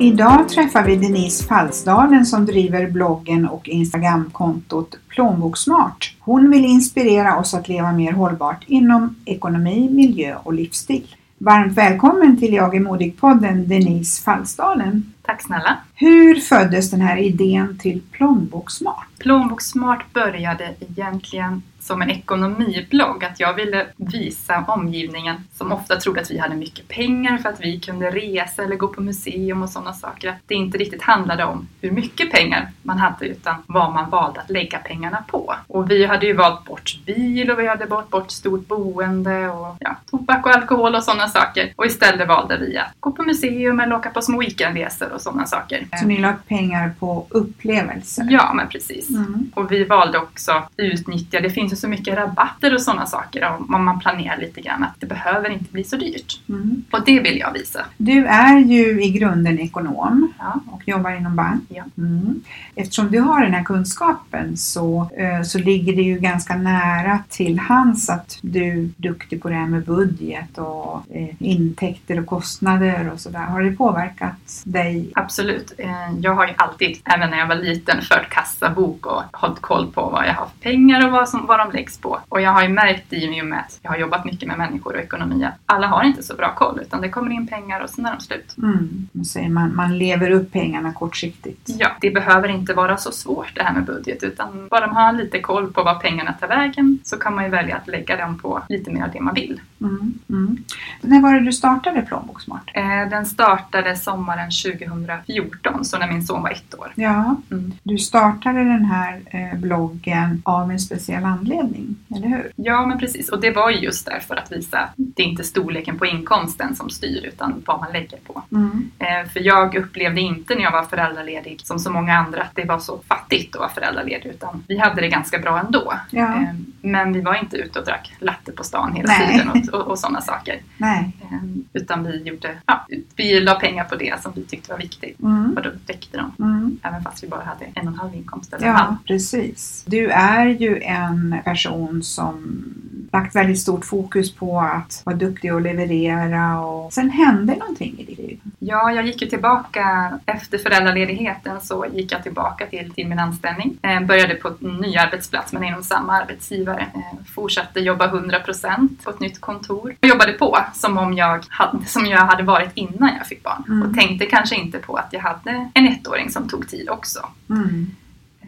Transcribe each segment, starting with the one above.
Idag träffar vi Denise Fallsdalen som driver bloggen och Instagramkontot Plånboksmart. Hon vill inspirera oss att leva mer hållbart inom ekonomi, miljö och livsstil. Varmt välkommen till Jag är modig-podden Denise Fallsdalen. Tack snälla. Hur föddes den här idén till Plånboksmart? Plånboksmart började egentligen som en ekonomiblogg, att jag ville visa omgivningen som ofta trodde att vi hade mycket pengar för att vi kunde resa eller gå på museum och sådana saker. Att det inte riktigt handlade om hur mycket pengar man hade utan vad man valde att lägga pengarna på. Och vi hade ju valt bort bil och vi hade valt bort stort boende och ja, tobak och alkohol och sådana saker. Och istället valde vi att gå på museum eller åka på små weekendresor och sådana saker. Så ni la pengar på upplevelser? Ja, men precis. Mm. Och vi valde också utnyttja, det finns ju så mycket rabatter och sådana saker om man planerar lite grann att det behöver inte bli så dyrt. Mm. Och det vill jag visa. Du är ju i grunden ekonom Ja. och jobbar inom bank. Ja. Mm. Eftersom du har den här kunskapen så, eh, så ligger det ju ganska nära till hands att du är duktig på det här med budget och eh, intäkter och kostnader och sådär. Har det påverkat dig? Absolut. Eh, Jag har ju alltid, även när jag var liten, fört kassabok och hållit koll på vad jag har för pengar och vad, som, vad de läggs på. Och jag har ju märkt i och med att jag har jobbat mycket med människor och ekonomi att alla har inte så bra koll utan det kommer in pengar och sen är de slut. Mm. Man, säger man, man lever upp pengarna kortsiktigt. Ja, det behöver inte vara så svårt det här med budget utan bara man har lite koll på var pengarna tar vägen så kan man ju välja att lägga dem på lite mer av det man vill. Mm. Mm. När var det du startade Plånboksmart? Eh, Den startade sommaren 2014, så när min son var ett år. Ja, Mm. du startade den här eh, bloggen av en speciell anledning, eller hur? Ja, men precis. Och det var ju just därför att visa att det är inte storleken på inkomsten som styr, utan vad man lägger på. Mm. Eh, För jag upplevde inte när jag var föräldraledig, som så många andra, att det var så fattigt att vara föräldraledig, utan vi hade det ganska bra ändå. Ja. Eh, Men vi var inte ute och drack latte på stan hela Nej. tiden och, och, sådana saker. Nej. Eh, Utan vi gjorde, ja, vi la pengar på det som vi tyckte var viktigt. Mm. Och då räckte de. Mm. Även fast vi bara hade en och en halv inkomst eller en halv. Ja, precis. Du är ju en person som lagt väldigt stort fokus på att vara duktig och leverera och sen hände någonting i ditt liv. Ja, jag gick ju tillbaka efter föräldraledigheten så gick jag tillbaka till, till min anställning. Eh, började på en ny arbetsplats men inom samma arbetsgivare. Eh, fortsatte jobba 100% på ett nytt kontor. Jag jobbade på som om jag hade, som jag hade varit innan jag fick barn. Mm. Och tänkte kanske inte på att jag hade en ettåring som tog tid också. Mm.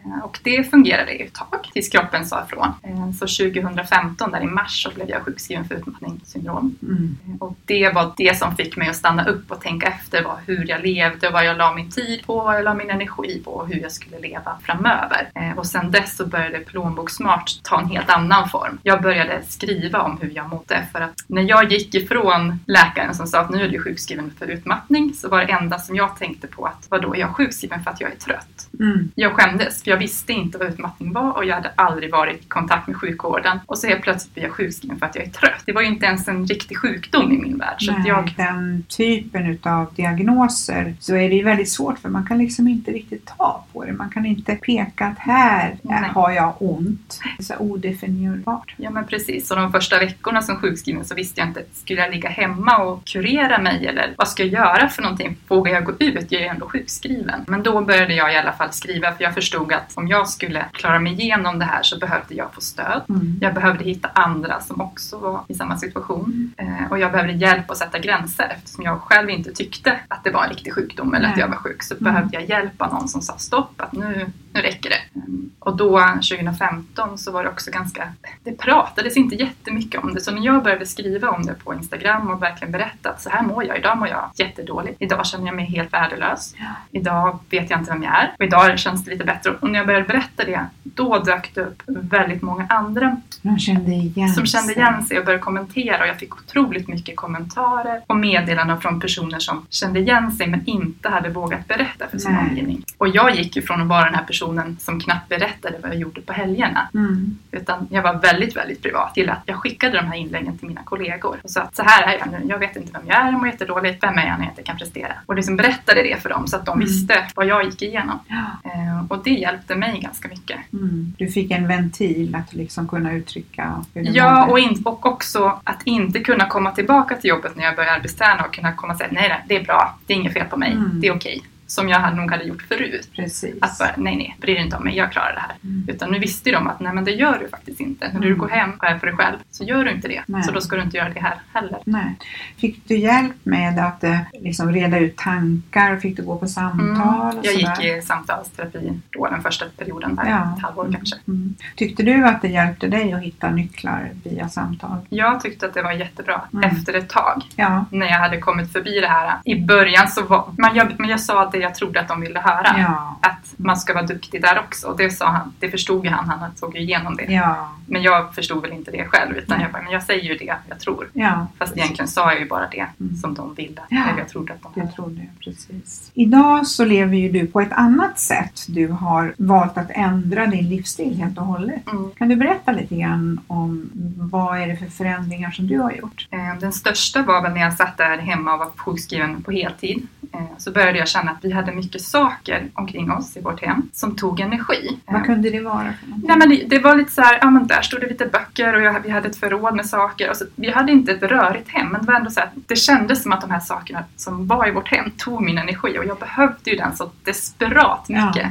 Eh, Och det fungerade ett tag tills kroppen sa ifrån. Eh, Så 2015, där i mars, så blev jag sjukskriven för utmattningssyndrom. Mm. Och det var det som fick mig att stanna upp och tänka efter vad, hur jag levde, vad jag la min tid på, vad jag la min energi på och hur jag skulle leva framöver. Eh, Och sen dess så började Plånboksmart ta en helt annan form. Jag började skriva om hur jag mådde för att när jag gick ifrån läkaren som sa att nu är du sjukskriven för utmattning så var det enda som jag tänkte på att vadå, jag är sjukskriven för att jag är trött. Mm. Jag skämdes för jag visste inte vad utmattning var och jag hade aldrig varit i kontakt med sjukvården. Och så helt plötsligt blir jag sjukskriven för att jag är trött. Det var ju inte ens en riktig sjukdom i min värld. Så Nej, jag, Den typen utav diagnoser så är det ju väldigt svårt för man kan liksom inte riktigt ta på det. Man kan inte peka att här Nej. har jag ont. Så odefinierbart. Ja men precis, och de första veckorna som sjukskriven så visste jag inte, skulle jag ligga hemma och kurera mig eller vad ska jag göra för någonting? Vågar jag gå ut? Jag är ju ändå sjukskriven. Men då började jag i alla fall skriva för jag förstod att om jag skulle klara mig igenom det här så behövde jag få stöd. Mm. Jag behövde hitta andra som också var i samma situation. Eh, och jag behövde hjälp att sätta gränser eftersom jag själv inte tyckte att det var en riktig sjukdom eller att Nej. jag var sjuk. Så Mm. behövde jag hjälp av någon som sa stopp, att nu, nu räcker det. Och då 2015 så var det också ganska, det pratades inte jättemycket om det. Så när jag började skriva om det på Instagram och verkligen berätta att så här mår jag, idag mår jag jättedåligt. Idag känner jag mig helt värdelös. Idag vet jag inte vem jag är. Och idag känns det lite bättre. Och när jag började berätta det, då dök det upp väldigt många andra De kände igen som kände igen sig och började kommentera och jag fick otroligt mycket kommentarer och meddelanden från personer som kände igen sig men inte hade vågat berätta för sin Nej. omgivning. Och jag gick ju från att vara den här personen som knappt berättade vad jag gjorde på helgerna Mm. utan jag var väldigt, väldigt privat till att jag skickade de här inläggen till mina kollegor och sa att så här är jag nu, jag vet inte vem jag är, jag mår jättedåligt, vem är jag när jag inte kan prestera? Och liksom berättade det för dem så att de Mm. visste vad jag gick igenom. Ja. Eh, och det hjälpte mig ganska mycket. Mm. Du fick en ventil att liksom kunna uttrycka hur du Ja, och, in, och också att inte kunna komma tillbaka till jobbet när jag börjar arbetsträna och kunna komma och säga nej, nej, det är bra, det är inget fel på mig, Mm. det är okej. Som jag nog hade gjort förut. Precis. Att bara, nej, nej, bry dig inte om mig, jag klarar det här. Mm. Utan nu visste de att nej, men det gör du faktiskt inte. När du Mm. går hem och är för dig själv så gör du inte det. Nej. Så då ska du inte göra det här heller. Nej. Fick du hjälp med att eh, liksom reda ut tankar? Fick du gå på samtal? Mm. Jag gick i samtalsterapi då den första perioden, där, Ja. ett halvår Mm. kanske. Mm. Tyckte du att det hjälpte dig att hitta nycklar via samtal? Jag tyckte att det var jättebra Mm. efter ett tag. Ja. när jag hade kommit förbi det här. I början så var men jag, men jag sa det jag trodde att de ville höra. Ja. Att man ska vara duktig där också. Och det sa han, det förstod ju han, han såg ju igenom det. Ja. Men jag förstod väl inte det själv utan jag bara, men jag säger ju det jag tror. Ja. Fast egentligen sa jag ju bara det Mm. som de ville. Ja. Eller jag trodde att de ville. tror det, precis. Idag så lever ju du på ett annat sätt. Du har valt att ändra din livsstil helt och hållet. Mm. Kan du berätta lite grann om vad är det för förändringar som du har gjort? Eh, Den största var väl när jag satt där hemma och var sjukskriven på heltid. Eh, Så började jag känna att vi hade mycket saker omkring oss i vårt hem som tog energi. Eh, Vad kunde det vara för någonting? Nej men det, var lite så här, ja men där stod det lite böcker och jag, vi hade ett förråd med saker. Och så, vi hade inte ett rörigt hem men det var ändå så här, det kändes som att de här sakerna som var i vårt hem tog min energi och jag behövde ju den så desperat Ja.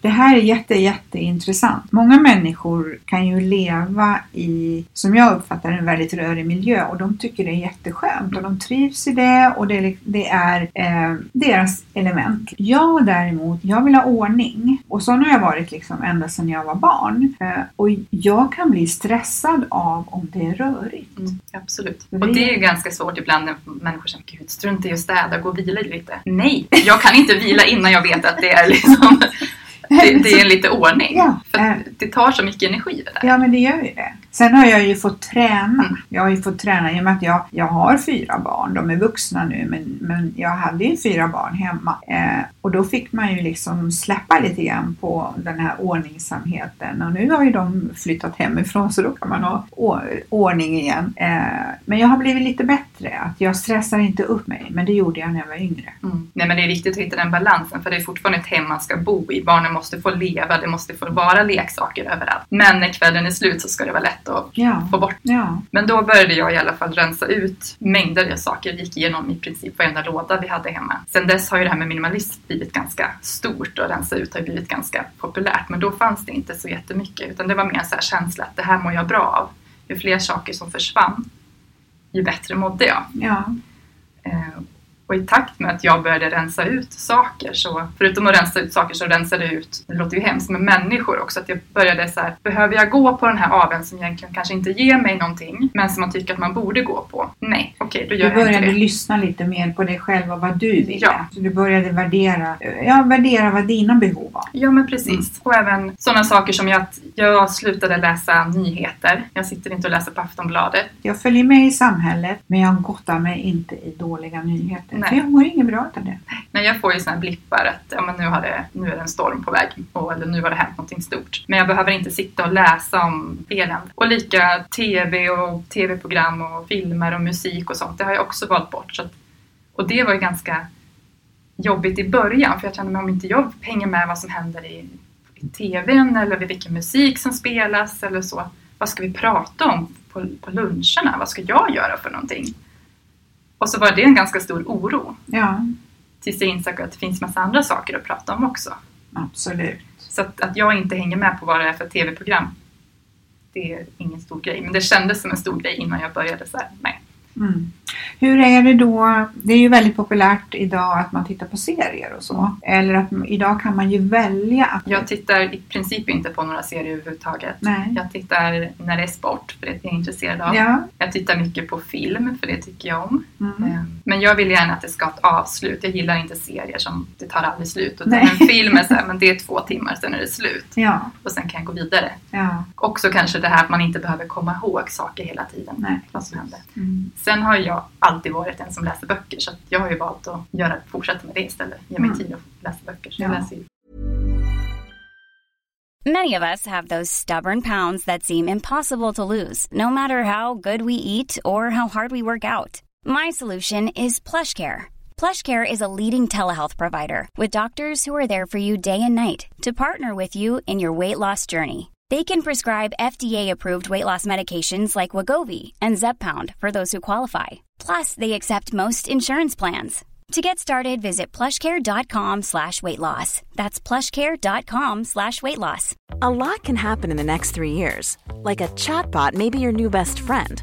Det här är jätte, jätteintressant. Många människor kan ju leva i, som jag uppfattar en väldigt rörig miljö och de tycker det är jätteskönt och de trivs i det och det, är- det är eh, deras element. Jag däremot, jag vill ha ordning och så har jag varit liksom ända sedan jag var barn. Eh, och jag kan bli stressad av om det är rörigt. Mm, absolut. Och det är ju ganska svårt ibland när människor säger Gud, strunta i att städa, gå och vila lite. Nej, jag kan inte vila innan jag vet att det är liksom det, det är lite ordning. Ja, För eh. det tar så mycket energi det där. Ja, men det gör ju det. Sen har jag ju fått träna. Mm. Jag har ju fått träna i och med att jag, jag har fyra barn. De är vuxna nu, men, men jag hade ju fyra barn hemma. Eh, och då fick man ju liksom släppa lite grann på den här ordningsamheten. Och nu har ju de flyttat hemifrån så då kan man ha ordning igen. Eh, men jag har blivit lite bättre. Att jag stressar inte upp mig. Men det gjorde jag när jag var yngre. Mm. Nej men det är viktigt att hitta den balansen för det är fortfarande ett hem man ska bo i. Barnen måste få leva, det måste få vara leksaker överallt. Men när kvällen är slut så ska det vara lätt att Ja. få bort. Ja. Men då började jag i alla fall rensa ut mängder av saker. Gick igenom i princip varenda låda vi hade hemma. Sen dess har ju det här med minimalism blivit ganska stort och rensa ut har blivit ganska populärt. Men då fanns det inte så jättemycket utan det var mer en så här känsla att det här mår jag bra av. Ju fler saker som försvann, ju bättre mådde jag. Ja. Och i takt med att jag började rensa ut saker, så förutom att rensa ut saker så rensade jag ut, det låter ju hemskt, men människor också. Att jag började så här, behöver jag gå på den här aveln som egentligen kanske inte ger mig någonting, men som man tycker att man borde gå på? Nej, okej, då gör Du jag inte började det. lyssna lite mer på dig själv och vad du ville. Ja. Så du började värdera, ja, värdera vad dina behov var. Ja men precis. Och även sådana saker som att jag slutade läsa nyheter. Jag sitter inte och läser på Aftonbladet. Jag följer med i samhället men jag gottar mig inte i dåliga nyheter. Nej. Jag mår inget bra av det. Men jag får ju såna här blippar att ja, men nu, har det, nu är det en storm på väg och, eller nu har det hänt någonting stort. Men jag behöver inte sitta och läsa om elände. Och lika TV och TV-program och filmer och musik och sånt, det har jag också valt bort. Så att, och det var ju ganska jobbigt i början för jag kände mig om inte jag hänger med vad som händer i, i TVn eller vilken musik som spelas eller så. Vad ska vi prata om på, på luncherna? Vad ska jag göra för någonting? Och så var det en ganska stor oro. Ja, Tills jag insåg att det finns massa andra saker att prata om också. absolut. Så att, att jag inte hänger med på vad det är för tv-program, det är ingen stor grej. Men det kändes som en stor grej innan jag började så här, nej. Mm. Hur är det då? Det är ju väldigt populärt idag att man tittar på serier och så. Eller att idag kan man ju välja att... Jag tittar i princip inte på några serier överhuvudtaget. Nej. Jag tittar när det är sport, för det är jag intresserad av. Ja. Jag tittar mycket på film, för det tycker jag om. Mm. Eh, Men jag vill gärna att det ska ha ett avslut. Jag gillar inte serier som det tar aldrig slut. Utan Nej. en film är så här, men det är två timmar, sen är det slut. Ja, Och sen kan jag gå vidare. ja. Också kanske det här att man inte behöver komma ihåg saker hela tiden. Nej. Vad som händer. Mm. Sen har jag alltid varit en som läser böcker så jag har ju valt att göra, fortsätta med det istället. Ge mig Mm. tid att läsa böcker. Så jag Ja. läser ju. Many of us have those stubborn pounds that seem impossible to lose, no matter how good we eat or how hard we work out. My solution is PlushCare. PlushCare is a leading telehealth provider with doctors who are there for you day and night to partner with you in your weight loss journey. They can prescribe FDA-approved weight loss medications like Wagovi and Zepbound for those who qualify. Plus, they accept most insurance plans. To get started, visit plushcare.com slash weight loss. That's plushcare.com slash weight loss. A lot can happen in the next three years. Like a chatbot may be your new best friend.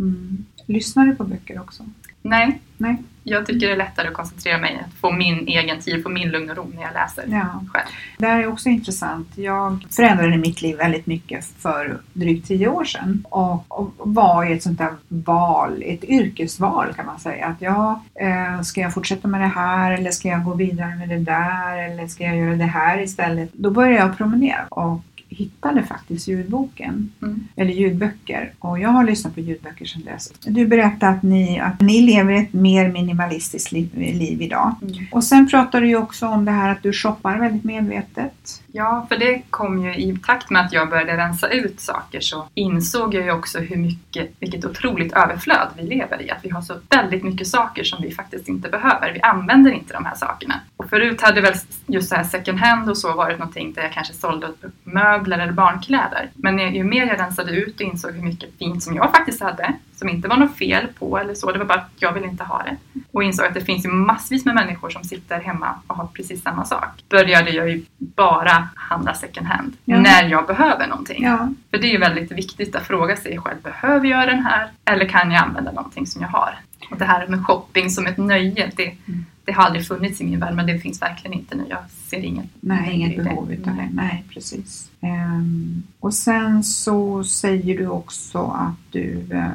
Mm. Lyssnar du på böcker också? Nej, Nej. jag tycker det är lättare att koncentrera mig, att få min egen tid, få min lugn och ro när jag läser Ja. själv. Det här är också intressant. Jag förändrade mitt liv väldigt mycket för drygt tio år sedan och, och var i ett sånt där val, ett yrkesval kan man säga. Att ja, eh, ska jag fortsätta med det här eller ska jag gå vidare med det där eller ska jag göra det här istället? Då började jag promenera och hittade faktiskt ljudboken, Mm. eller ljudböcker. Och jag har lyssnat på ljudböcker sedan dess. Du berättade att ni, att ni lever ett mer minimalistiskt liv, liv idag. Mm. Och sen pratar du ju också om det här att du shoppar väldigt medvetet. Ja, för det kom ju i takt med att jag började rensa ut saker så insåg jag ju också hur mycket, vilket otroligt överflöd vi lever i. Att vi har så väldigt mycket saker som vi faktiskt inte behöver. Vi använder inte de här sakerna. Och förut hade väl just så här second hand och så varit någonting där jag kanske sålde möbler eller barnkläder. Men ju mer jag rensade ut och insåg hur mycket fint som jag faktiskt hade, som inte var något fel på eller så, det var bara att jag ville inte ha det. Och insåg att det finns ju massvis med människor som sitter hemma och har precis samma sak. Började jag ju bara handla second hand Ja. när jag behöver någonting. Ja, För det är ju väldigt viktigt att fråga sig själv, behöver jag den här? Eller kan jag använda någonting som jag har? Och det här med shopping som ett nöje, det, Mm. det har aldrig funnits i min värld, men det finns verkligen inte nu. Jag ser inget nej, inget behov utav det. Nej. Precis. Ehm, och sen så säger du också att du eh,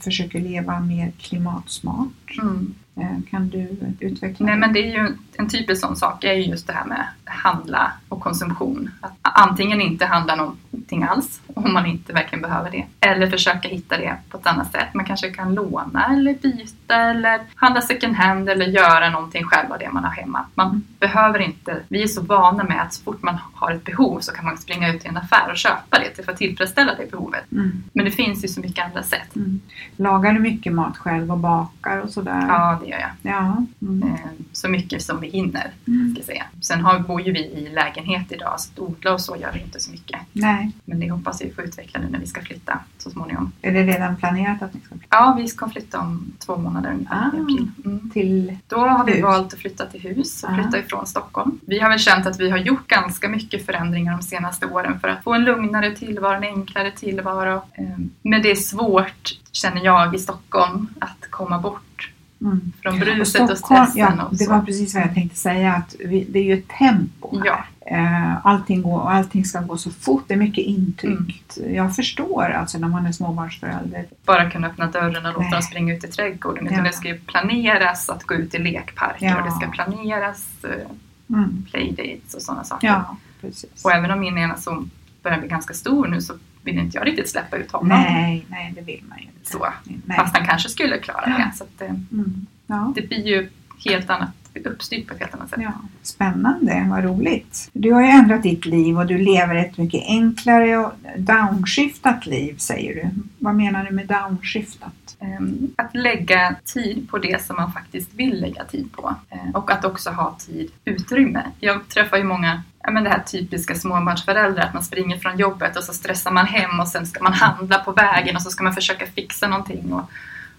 försöker leva mer klimatsmart. Mm. Eh, kan du utveckla Nej men det är ju en typisk sån sak är ju just det här med handla och konsumtion. Att antingen inte handla någonting alls om man inte verkligen behöver det. Eller försöka hitta det på ett annat sätt. Man kanske kan låna eller byta eller handla second hand eller göra någonting själv av det man har hemma. Man behöver inte, vi är så vana med att så fort man har ett behov så kan man springa ut till en affär och köpa det för att tillfredsställa det behovet. Mm. Men det finns ju så mycket andra sätt. Mm. Lagar du mycket mat själv och bakar och sådär? Ja, gör jag. Ja. Mm. Eh, Så mycket som vi hinner, Mm. ska säga. Sen har, bor ju vi i lägenhet idag, så odla och så gör vi inte så mycket. Nej, Men det hoppas vi få utveckla nu när vi ska flytta så småningom. är det redan planerat att ni ska flytta Ja, vi ska flytta om två månader ungefär, Ah. i april. Mm. till? Då har vi Hus. valt att flytta till hus och Ah. flytta ifrån Stockholm. Vi har väl känt att vi har gjort ganska mycket förändringar de senaste åren för att få en lugnare tillvaro, en enklare tillvaro. Ehm, Men det är svårt, känner jag, i Stockholm att komma bort Mm. från Och bruset och Stockholm, stressen. ja, och det var precis vad jag tänkte säga, att vi, det är ju ett tempo. Ja. Eh, Allting, går, och allting ska gå så fort, det är mycket intryck. Mm. Jag förstår alltså när man är småbarnsförälder. bara kunna öppna dörren och låta Nej. dem springa ut i trädgården. Utan Ja. det ska ju planeras att gå ut i lekparker Ja. och det ska planeras eh, Mm. playdates och sådana saker. Ja, precis. Och även om min ena son börjar bli ganska stor nu så vill inte jag riktigt släppa ut honom. Nej, nej, det vill man ju inte. Så. Nej. Fast han kanske skulle klara det. Så att, eh, Mm. Ja. det blir ju helt annat, uppstyrt på ett helt annat sätt. Ja, spännande, vad roligt. Du har ju ändrat ditt liv och du lever ett mycket enklare och downshiftat liv säger du. Vad menar du med downshiftat? Ehm, Att lägga tid på det som man faktiskt vill lägga tid på. Eh, Och att också ha tid, utrymme. Jag träffar ju många, ja men det här typiska småbarnsföräldrar, att man springer från jobbet och så stressar man hem och sen ska man handla på vägen och så ska man försöka fixa någonting. Och,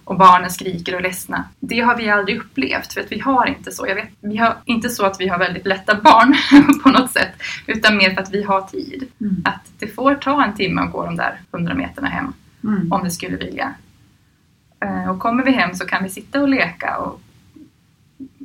och barnen skriker och är ledsna. Det har vi aldrig upplevt för att vi har inte så. Jag vet, vi har inte så att vi har väldigt lätta barn på något sätt utan mer för att vi har tid. Mm. Att det får ta en timme att gå de där hundra meterna hem Mm. om vi skulle vilja. Eh, Och kommer vi hem så kan vi sitta och leka. Och,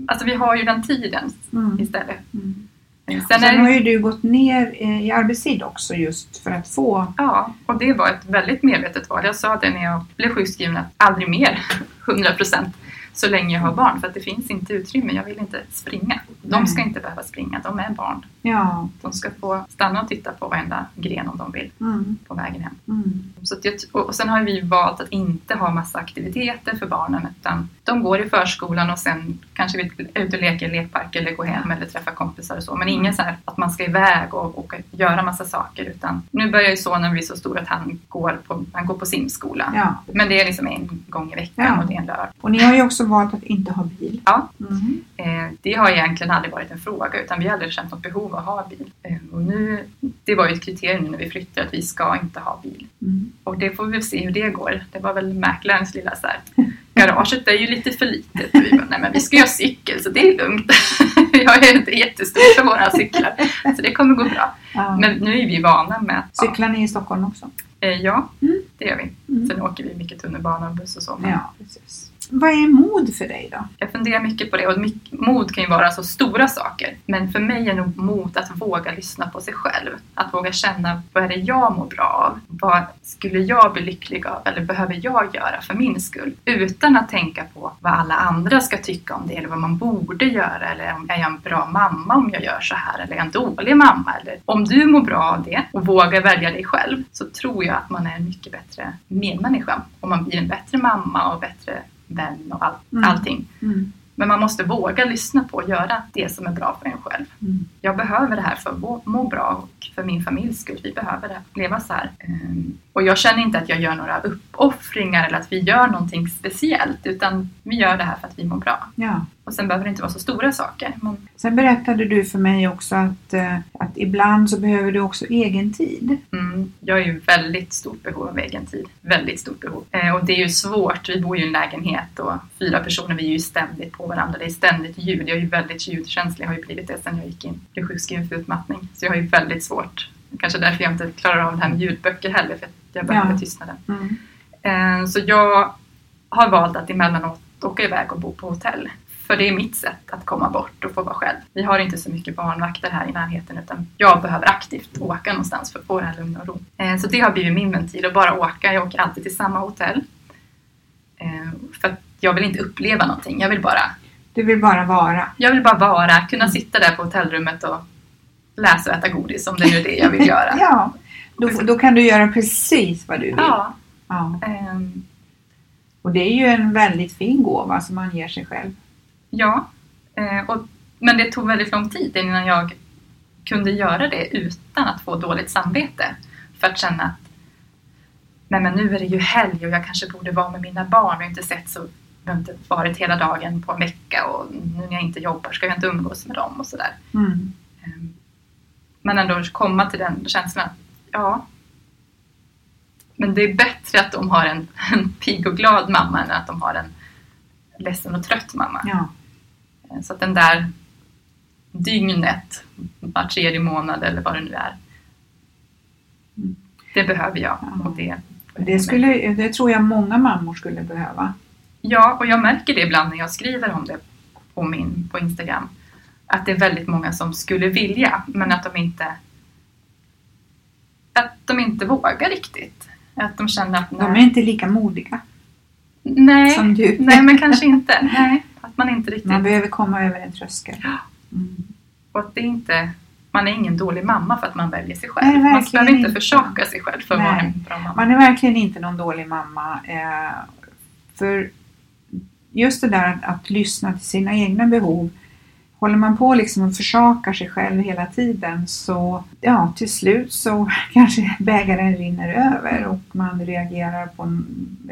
alltså vi har ju den tiden Mm. istället. Mm. Eh, Sen, Sen är har ju du gått ner eh, i arbetstid också just för att få... ja, och det var ett väldigt medvetet val. Jag sa det när jag blev sjukskriven att aldrig mer 100 procent så länge jag har barn för att det finns inte utrymme. Jag vill inte springa. De ska inte behöva springa, de är barn. Ja. De ska få stanna och titta på varenda gren om de vill Mm. på vägen hem. Mm. Så att och sen har vi valt att inte ha massa aktiviteter för barnen utan de går i förskolan och sen kanske vi är ute och leker i lekpark eller går hem eller träffar kompisar och så. Men ingen så här att man ska iväg och, och göra massa saker utan nu börjar ju sonen bli så stor att han går på, han går på simskola. Ja. Men det är liksom en gång i veckan Ja. och det är en lördag. Och ni har ju också valt att inte ha bil. Ja, Mm. Eh, det har egentligen aldrig varit en fråga utan vi har aldrig känt något behov av att ha bil. Eh, och nu, det var ju ett kriterium när vi flyttade att vi ska inte ha bil. Mm. Och det får vi se hur det går. Det var väl mäklarens lilla så här. Garaget är ju lite för litet. Och vi bara, nej men vi ska ju ha cykel så det är lugnt. vi har ju inte jättestort för våra cyklar. Så det kommer gå bra. Ja. Men nu är vi vana med att... Cyklar ni i Stockholm också? eh, ja Mm. det gör vi. Mm. Sen åker vi mycket tunnelbana och buss och så. Men Ja, precis. Vad är mod för dig då? Jag funderar mycket på det och mod kan ju vara så stora saker. Men för mig är nog mod att våga lyssna på sig själv. Att våga känna vad är det jag mår bra av? Vad skulle jag bli lycklig av? Eller behöver jag göra för min skull? Utan att tänka på vad alla andra ska tycka om det eller vad man borde göra. Eller om- är jag en bra mamma om jag gör så här? Eller är jag en dålig mamma? Eller om du mår bra av det och vågar välja dig själv så tror jag att man är en mycket bättre medmänniska. Och man blir en bättre mamma och bättre vän och all, Mm. allting. Mm. Men man måste våga lyssna på och göra det som är bra för en själv. Mm. Jag behöver det här för att må- bra och för min familjs skull. Vi behöver det, leva så här. Ehm, Och jag känner inte att jag gör några uppoffringar eller att vi gör någonting speciellt utan vi gör det här för att vi mår bra. Ja. Och sen behöver det inte vara så stora saker. Men Sen berättade du för mig också att, eh, att ibland så behöver du också egen tid. mm, jag är ju väldigt stort behov av egen tid. Väldigt stort behov. Eh, och det är ju svårt. Vi bor ju i en lägenhet och fyra personer, vi är ju ständigt på varandra. Det är ständigt ljud. Jag är ju väldigt ljudkänslig. Jag har ju blivit det sedan jag gick in. Blev sjukskriven för utmattning. Så jag har ju väldigt svårt. Kanske därför jag inte klarar av det här med ljudböcker heller. För jag behöver Ja. tystnaden. Mm. Eh, Så jag har valt att emellanåt åka iväg och bo på hotell. För det är mitt sätt att komma bort och få vara själv. Vi har inte så mycket barnvakter här i närheten utan jag behöver aktivt åka någonstans för att få det här lugn och ro. Eh, Så det har blivit min ventil att bara åka. Jag åker alltid till samma hotell. Eh, För att jag vill inte uppleva någonting. Jag vill bara, Du vill bara vara. jag vill bara vara, kunna sitta där på hotellrummet och läsa och äta godis om det nu är det jag vill göra. Ja, då, då kan du göra precis vad du vill. Ja, Ja. ehm, Och det är ju en väldigt fin gåva som man ger sig själv. Ja, eh, och, men det tog väldigt lång tid innan jag kunde göra det utan att få dåligt samvete. För att känna att nej men nu är det ju helg och jag kanske borde vara med mina barn och inte sett så jag har inte varit hela dagen på en vecka och nu när jag inte jobbar ska jag inte umgås med dem och sådär. Mm. Ehm, Men ändå komma till den känslan att ja, men det är bättre att de har en, en pigg och glad mamma än att de har en ledsen och trött mamma. Ja. Ehm, Så att den där dygnet, var tredje månad eller vad det nu är, det behöver jag. Ja. Och det, Det, skulle, det tror jag många mammor skulle behöva. Ja, och jag märker det ibland när jag skriver om det på, min, på Instagram. Att det är väldigt många som skulle vilja, men att de inte att de inte vågar riktigt. Att de känner att De är nej, inte lika modiga nej, som du. nej men kanske inte. Nej, att man inte riktigt... Man behöver komma över en tröskel. Mm. Och att det inte... Man är ingen dålig mamma för att man väljer sig själv. Nej, man behöver inte försaka sig själv för att vara en bra mamma. Man är verkligen inte någon dålig mamma. Eh, för just det där att, att lyssna till sina egna behov. Håller man på liksom och försakar sig själv hela tiden så ja, till slut så kanske bägaren rinner över och man reagerar på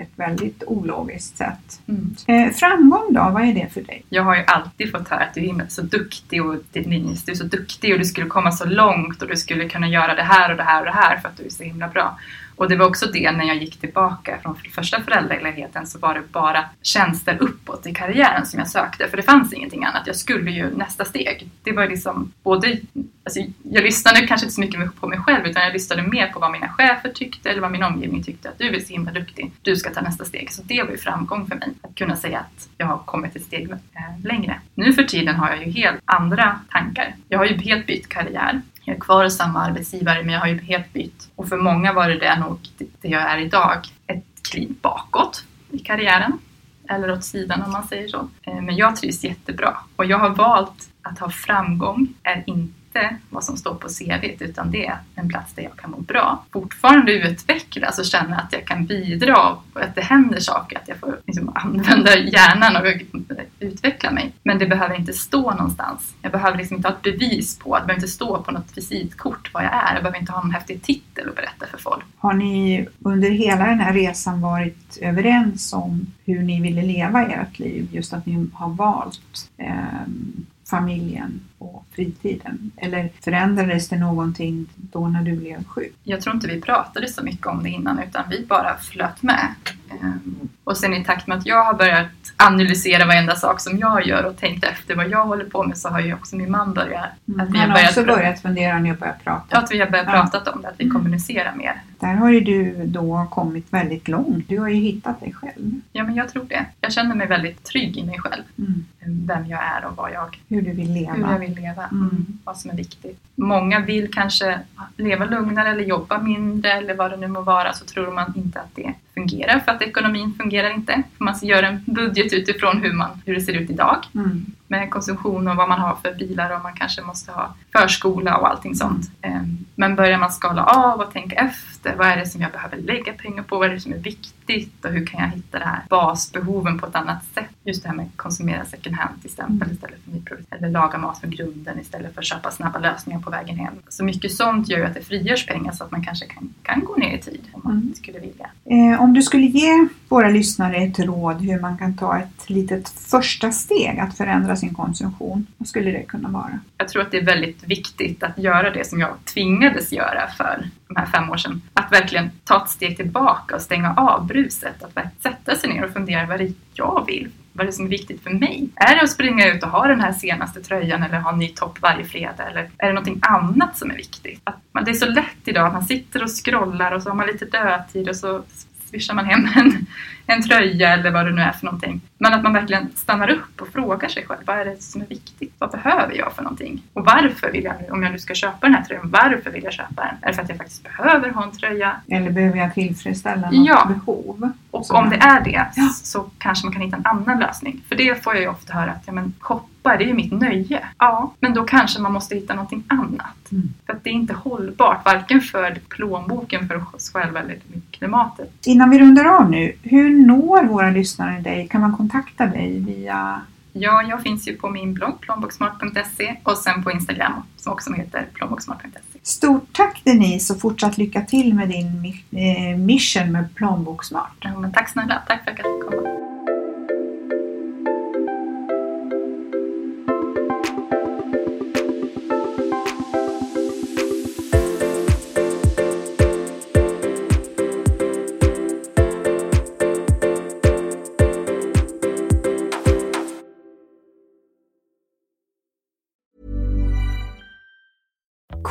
ett väldigt ologiskt sätt. Mm. Eh, framgång då, vad är det för dig? Jag har ju alltid fått höra att du är så duktig och Denise, du är så duktig och du skulle komma så långt och du skulle kunna göra det här och det här och det här för att du är så himla bra. Och det var också det när jag gick tillbaka från första föräldraledigheten så var det bara tjänster uppåt i karriären som jag sökte för det fanns ingenting annat. Jag skulle ju nästa steg. Det var liksom både, alltså jag lyssnade kanske inte så mycket på mig själv utan jag lyssnade mer på vad mina chefer tyckte eller vad min omgivning tyckte att du är så himla duktig, du ska ta nästa steg. Så det var ju framgång för mig att kunna säga att jag har kommit ett steg eh, längre. Nu för tiden har jag ju helt andra tankar. Jag har ju helt bytt karriär. Jag är kvar hos samma arbetsgivare men jag har ju helt bytt. Och för många var det där nog det jag är idag. Ett kliv bakåt i karriären. Eller åt sidan om man säger så. Eh, men jag trivs jättebra. Och jag har valt att ha framgång är inte vad som står på CVt, utan det är en plats där jag kan må bra. Fortfarande utvecklas alltså och känna att jag kan bidra och att det händer saker, att jag får liksom använda hjärnan och utveckla mig. Men det behöver inte stå någonstans. Jag behöver liksom inte ha ett bevis på, det behöver inte stå på något visitkort vad jag är. Jag behöver inte ha en häftig titel att berätta för folk. Har ni under hela den här resan varit överens om hur ni ville leva ert liv? Just att ni har valt eh, familjen och fritiden? Eller förändrades det någonting då när du blev sjuk? Jag tror inte vi pratade så mycket om det innan utan vi bara flöt med. Ehm, Och sen i takt med att jag har börjat analysera varenda sak som jag gör och tänkt efter vad jag håller på med så har ju också min man börjat. Att vi Mm. Han har också börjat fundera när jag börjat prata. Ja, att vi har börjat Ja. prata om det, att vi Mm. kommunicerar mer. Där har ju du då kommit väldigt långt. Du har ju hittat dig själv. Ja, men jag tror det. Jag känner mig väldigt trygg i mig själv. Mm. Vem jag är och vad jag, Hur du vill leva. hur jag vill leva. Mm. Vad som är viktigt. Många vill kanske leva lugnare eller jobba mindre eller vad det nu må vara så tror man inte att det fungerar för att ekonomin fungerar inte. För man gör en budget utifrån hur, man, hur det ser ut idag Mm. med konsumtion och vad man har för bilar och man kanske måste ha förskola och allting sånt. Ehm, Men börjar man skala av och tänka efter, vad är det som jag behöver lägga pengar på, vad är det som är viktigt och hur kan jag hitta det här basbehoven på ett annat sätt? Just det här med att konsumera second hand till exempel Mm. istället för nyproducerat. Eller laga mat från grunden istället för att köpa snabba lösningar på vägen hem. Så mycket sånt gör ju att det frigörs pengar så att man kanske kan, kan gå ner i tid om man Mm. skulle vilja. Eh, om du skulle ge våra lyssnare ett råd hur man kan ta ett litet första steg att förändra sin konsumtion, vad skulle det kunna vara? Jag tror att det är väldigt viktigt att göra det som jag tvingades göra för de här fem år sedan. Att verkligen ta ett steg tillbaka och stänga av bruset. Att sätta sig ner och fundera vad det är jag vill. Vad är det som är viktigt för mig? Är det att springa ut och ha den här senaste tröjan eller ha en ny topp varje fredag? Eller är det någonting annat som är viktigt? Att man, det är så lätt idag att man sitter och scrollar och så har man lite dödtid och så swishar man hem. En, en tröja eller vad det nu är för någonting. Men att man verkligen stannar upp och frågar sig själv, vad är det som är viktigt? Vad behöver jag för någonting? Och varför vill jag, om jag nu ska köpa den här tröjan, varför vill jag köpa den? Är det för att jag faktiskt behöver ha en tröja? Eller behöver jag tillfredsställa något Ja. behov? Och Så- om det är det Ja. så kanske man kan hitta en annan lösning. För det får jag ju ofta höra att ja, men shoppa, det är ju mitt nöje. Ja, men då kanske man måste hitta någonting annat. Mm. För att det är inte hållbart, varken för plånboken, för oss själva eller klimatet. Innan vi rundar av nu, hur når våra lyssnare dig? Kan man kontakta dig via Ja, jag finns ju på min blogg plånboksmart.se och sen på Instagram som också heter plånboksmart.se. Stort tack Denise och fortsatt lycka till med din eh, mission med Plånboksmart. Ja, tack snälla, tack för att jag fick komma.